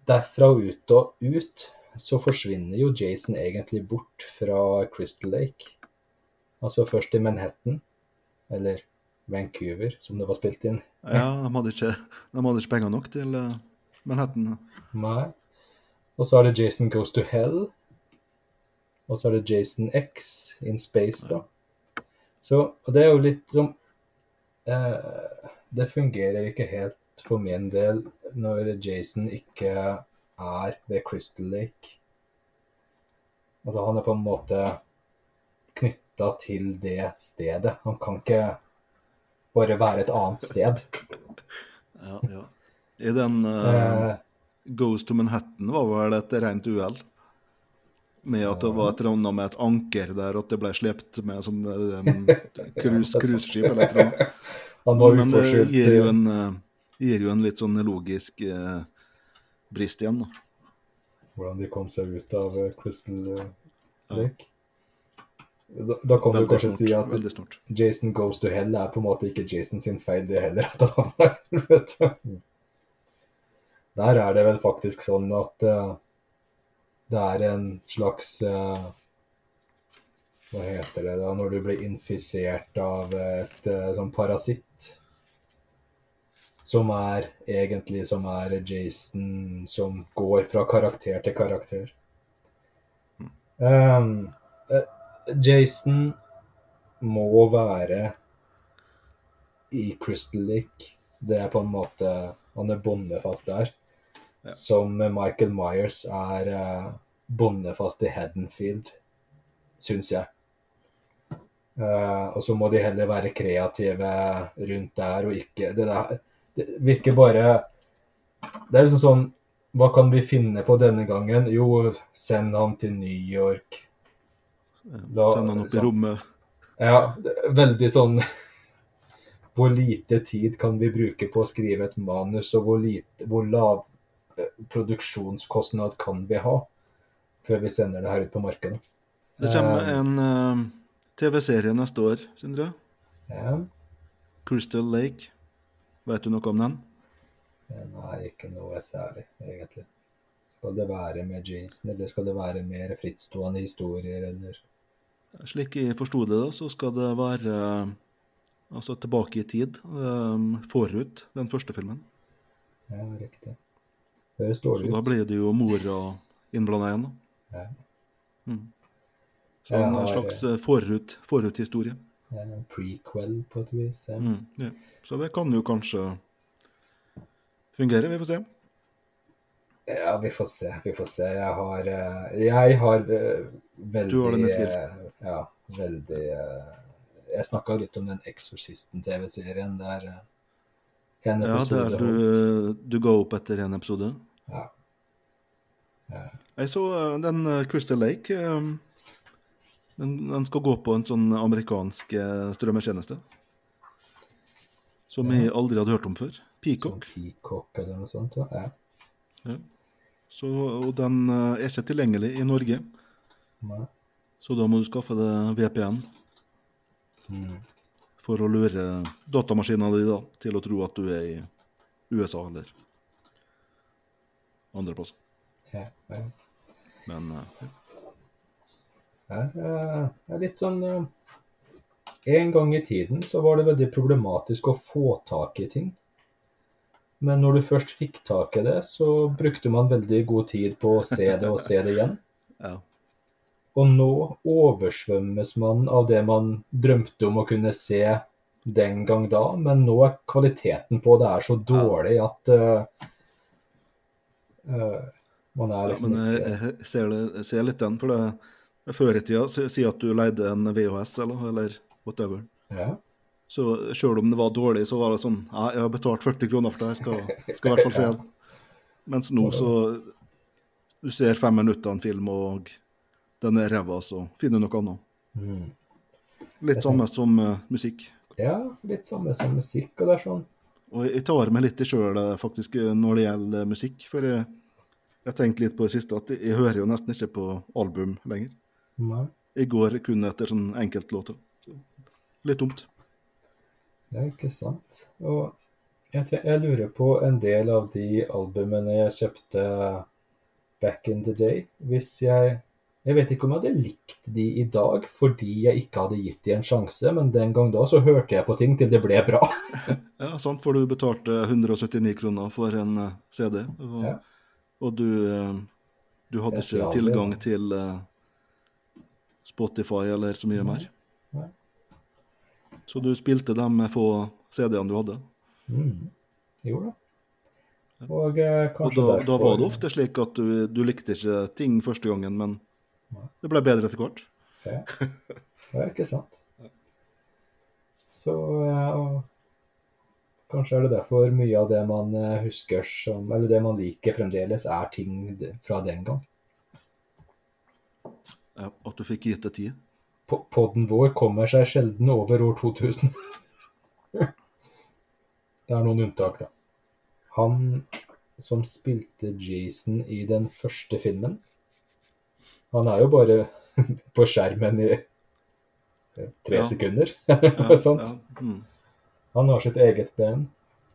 Derfra og ut og ut så forsvinner jo Jason egentlig bort fra Crystal Lake. Altså først i Manhattan, eller Vancouver, som det var spilt inn. Ja, de hadde ikke, de hadde ikke penger nok til eh, Manhattan. Nei. Og så er det Jason Goes to Hell. Og så er det Jason X in Space, da. Så, og det er jo litt som eh, Det fungerer ikke helt for min del når Jason ikke er ved Crystal Lake. Altså, han er på en måte knytta til det stedet. Han kan ikke bare være et annet sted. Ja, ja. I den uh, Eh, Goes to Manhattan var vel et rent uhell. Med at det var et eller annet med et anker der, at det ble slept med sånn eh, cruiseskip eller et eller annet. han var Men det gir jo en, eh, gir jo en litt sånn logisk eh, brist igjen, da. Hvordan de kom seg ut av eh, Crystal eh. Lake. Da, da kan du kanskje snort. si at. Jason Goes to Hell er på en måte ikke Jason sin feil, det heller. at han var du. Der er det vel faktisk sånn at uh, det er en slags uh, Hva heter det da, når du blir infisert av et uh, sånn parasitt? Som er egentlig som er Jason som går fra karakter til karakter. Um, eh, Jason må være i Crystal Lake. Det er på en måte Han er bondefast der. Som Michael Myers er uh, bondefast i Haddonfield, syns jeg. Uh, og så må de heller være kreative rundt der og ikke Det, der, det virker bare Det er liksom sånn Hva kan vi finne på denne gangen? Jo, send ham til New York. Da- Send han opp i rommet. Ja, veldig sånn Hvor lite tid kan vi bruke på å skrive et manus, og hvor, lite, hvor lav eh, produksjonskostnad kan vi ha før vi sender det her ut på markedet? Det kommer Eh, en uh, TV-serie neste år, Sindre. Ja. Crystal Lake. Vet du noe om den? Nei, ikke noe særlig, egentlig. Skal det være med jeansen, eller skal det være mer frittstående historier, eller Slik jeg forsto det, da, så skal det være eh, altså tilbake i tid. eh, forut den første filmen. Ja, riktig. Høres Så da ut. blir det jo mora innblanda igjen. da. Ja. Mm. Så en har- slags eh, forut, foruthistorie. Ja, prequel, på et vis. Ja. Mm. Ja. Så det kan jo kanskje fungere. Vi får se. Ja, vi får se. Vi får se. Jeg har eh, Jeg har eh, veldig Du har det med tvil. eh, Ja, veldig Jeg snakka litt om den Exorcisten-TV-serien der en Ja, der du, du ga opp etter en episode. Ja. Jeg så den Crystal Lake. eh, Den, den skal gå på en sånn amerikansk eh, strømmetjeneste. Som jeg aldri hadde hørt om før. Sånn Peacock. Peacock eller noe sånt. Ja. Så, og den eh, er ikke tilgjengelig i Norge, Nei. så da må du skaffe deg VPN Mm. for å lure datamaskinen din da, til å tro at du er i USA eller andre plasser. Ja, ja. Men eh, ja. Ja, eh, er litt sånn eh, En gang i tiden så var det veldig problematisk å få tak i ting. Men når du først fikk tak i det, så brukte man veldig god tid på å se det og se det igjen. ja. Og nå oversvømmes man av det man drømte om å kunne se den gang da, men nå er kvaliteten på det er så dårlig at uh, uh, man er ja liksom men jeg, jeg, ser det, jeg ser litt den. For det før i tida, si at du leide en VHS eller, eller whatever. ja. Så sjøl om det var dårlig, så var det sånn Ja, jeg har betalt 40 kroner for det, jeg skal, skal i hvert fall se den. Mens nå så Du ser fem minutter en film, og den er ræva, så finner du noe annet. Mm. Litt samme som uh, musikk. ja, litt samme som musikk, og det er sånn Og jeg tar meg litt i sjøl faktisk eh, når det gjelder musikk. For jeg jeg tenkte litt på det siste at jeg hører jo nesten ikke på album lenger. Nei. Jeg går kun etter sånn enkeltlåter. Litt dumt. Det er ikke sant. Og jeg, jeg lurer på en del av de albumene jeg kjøpte back in the day. Hvis jeg Jeg vet ikke om jeg hadde likt de i dag fordi jeg ikke hadde gitt de en sjanse, men den gang da så hørte jeg på ting til det ble bra. Ja, sant, for du betalte 179 kroner for en eh, CD. Og, Ja. og du, eh, du hadde ikke tilgang til eh, Spotify eller så mye Nei, mer. nei. Så du spilte de få CD-ene du hadde. Mm. Jo da. Og eh, Og da, da, da var det ofte slik at du, du likte ikke ting første gangen, men Det ble bedre etter hvert. Ja, det er ikke sant. Så eh, kanskje er det derfor mye av det man eh, husker som Eller det man liker fremdeles, er ting fra den gang. Ja, at du fikk gitt det tid. Po- Podden vår kommer seg sjelden over år 2000. Det er noen unntak, da. Han som spilte Jason i den første filmen, han er jo bare på skjermen i eh, tre Ja. sekunder. eller Noe sånt. ja, mm. Han har sitt eget band,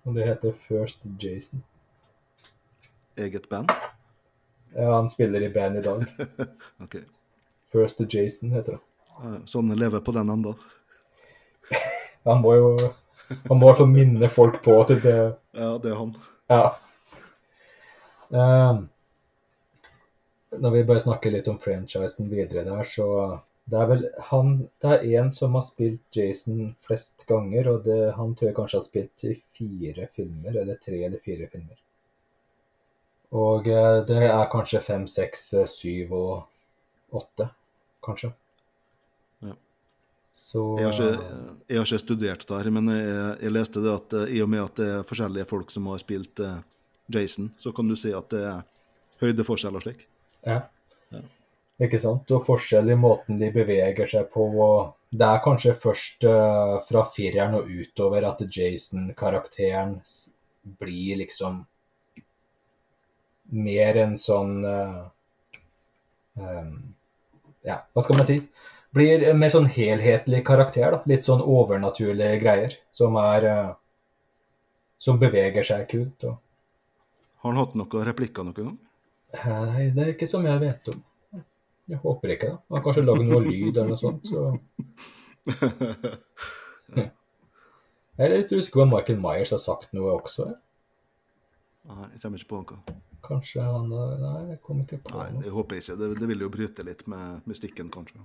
og det heter First Jason. Eget band? Ja, han spiller i band i dag. Ok. First Jason heter det. Så Sånn lever på den enda. Han må jo Han må i hvert fall minne folk på at det Ja, det er han. Ja. Um, når vi bare snakker litt om franchisen videre der, så det er vel han Det er én som har spilt Jason flest ganger, og det, han tror jeg kanskje har spilt i fire filmer, eller tre eller fire filmer. Og eh, det er kanskje fem, seks, eh, syv og åtte, kanskje. Ja. Så Jeg har ikke, jeg har ikke studert der, men jeg, jeg leste det at eh, i og med at det er forskjellige folk som har spilt eh, Jason, så kan du si at det er høydeforskjell og slik. Ja. Ja. Ikke sant? Og forskjell i måten de beveger seg på. og Det er kanskje først uh, fra fireren og utover at Jason-karakteren blir liksom mer en sånn uh, em, Ja, hva skal man si? Blir en mer sånn helhetlig karakter. da, Litt sånn overnaturlige greier som er eh, Som beveger seg kult. og Har han hatt noen replikker noen gang? Nei, det er ikke som jeg vet om. Jeg håper ikke det. Han har kanskje lagd noe lyd eller noe sånt. Så. Jeg er litt usikker på om Michael Myers har sagt noe også. jeg. Nei, jeg kommer ikke på noe. Kanskje han Nei, jeg kommer ikke på Nei, noe. jeg håper ikke. Det, det vil jo bryte litt med mystikken, kanskje.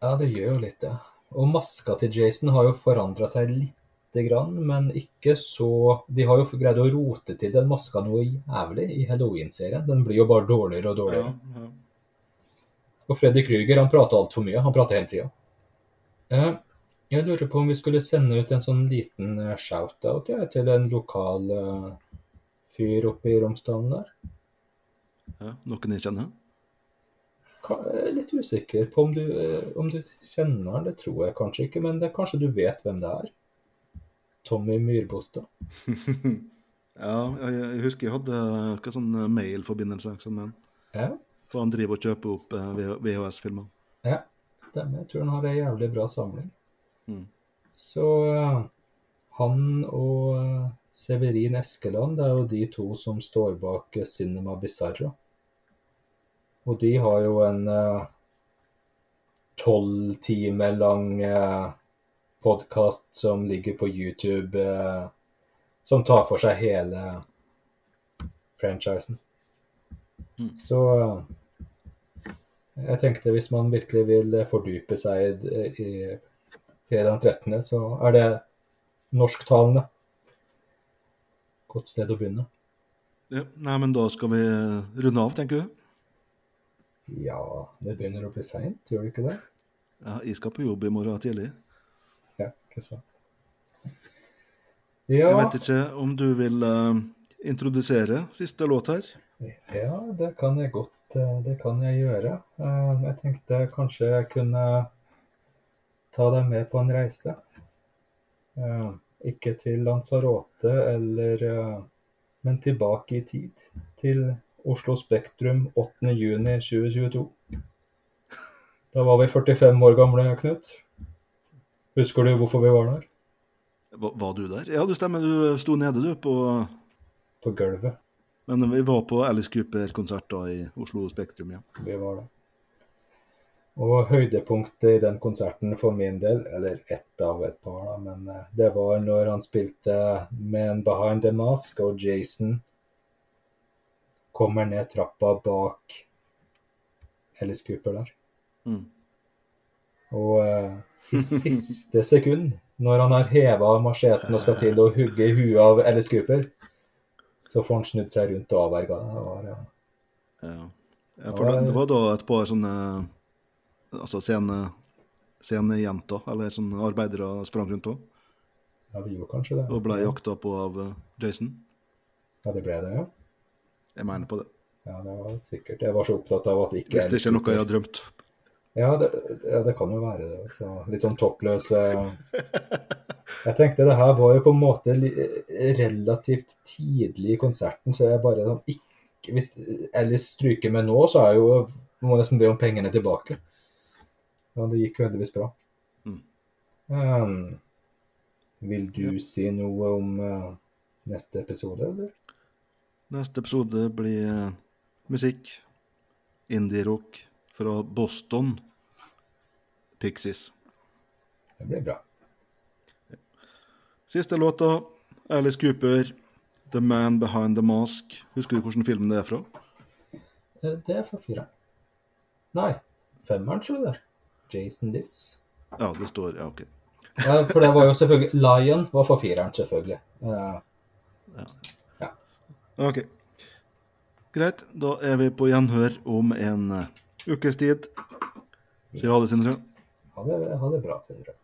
Ja, det gjør jo litt det. Og maska til Jason har jo forandra seg lite grann, men ikke så De har jo greid å rote til den maska noe jævlig i Halloween-serien. Den blir jo bare dårligere og dårligere. ja. Og Freddy Krüger han prater altfor mye. Han prater hele tida. Eh, jeg lurer på om vi skulle sende ut en sånn liten eh, shout-out ja, til en lokal eh, fyr oppe i Romsdalen der. ja. Noen jeg kjenner? Er litt usikker på om du, eh, om du kjenner han. Det tror jeg kanskje ikke, men det, kanskje du vet hvem det er? Tommy Myrbostad. Ja, jeg, jeg husker jeg hadde hva sånn mailforbindelse også med han. Ja, For han driver og kjøper opp eh, VHS-filmer. ja, stemmer. Jeg tror han har ei jævlig bra samling. Mm. Så eh, han og eh, Severin Eskeland, det er jo de to som står bak eh, Cinema Bizarro. Og de har jo en tolv timer lang eh, podkast som ligger på YouTube, eh, som tar for seg hele franchisen. Mm. Så eh, jeg tenkte hvis man virkelig vil eh, fordype seg i, i fredag den 13., så er det norsktalende. Godt sted å begynne. Ja, nei, men da skal vi runde av, tenker du? Ja, det begynner å bli seint, gjør det ikke det? Ja, jeg skal på jobb i morgen tidlig. Ja, ikke sant. Jeg vet ikke om du vil uh, introdusere siste låt her? ja, det kan jeg godt eh, Det kan jeg gjøre. Uh, Jeg tenkte kanskje jeg kunne ta deg med på en reise. Eh, Ikke til Lanzarote eller eh, Men tilbake i tid. Til Oslo Spektrum 8.6.2022. Da var vi 45 år gamle, Knut. Husker du hvorfor vi var der? Var, var du der? Ja, du stemmer. Du sto nede, du, på På gulvet. Men vi var på Alice Cooper-konsert da i Oslo Spektrum, ja. Vi var det. Og høydepunktet i den konserten for min del, eller ett av et par, da, men eh, det var når han spilte med en Behind the Mask, og Jason kommer ned trappa bak Ellis Cooper der. Mm. Og uh, i siste sekund, når han har heva macheten og skal til å hugge huet av Ellis Cooper, så får han snudd seg rundt og avverga det. Var, ja. ja. Ja, for det, det var da et par sånne altså sene jenter eller sånne arbeidere, sprang rundt òg. Ja, det gjorde kanskje det. Og ble jakta på av eh, Jason. Ja, det ble det, ja. Jeg mener på det. Ja, det var sikkert. Jeg var så opptatt av at det ikke Hvis det ikke er noe jeg har drømt. Ja, det, ja, det kan jo være det. Så litt sånn toppløse Jeg tenkte det her var jo på en måte relativt tidlig i konserten, så jeg bare sånn ikke Hvis Alice stryker med nå, så er jo må jeg nesten be om pengene tilbake. Ja, det gikk jo heldigvis bra. Mm. Um, vil du si noe om uh, neste episode, eller? Neste episode blir uh, musikk. Indie-rock fra Boston. Pixies. Det blir bra. Siste låta, Alice Cooper, 'The Man Behind the Mask'. Husker du hvilken film det er fra? Eh, Det er fra fireren. Nei, femmeren, tror jeg det er. Jason Lives. Ja, det står Ja, OK. Ja, for det var jo selvfølgelig Lion var for fireren, selvfølgelig. Ja Ok. Greit. Da er vi på gjenhør om en eh, ukes tid. Si ha det, Sindre. ha, det, ha det bra, Sindre.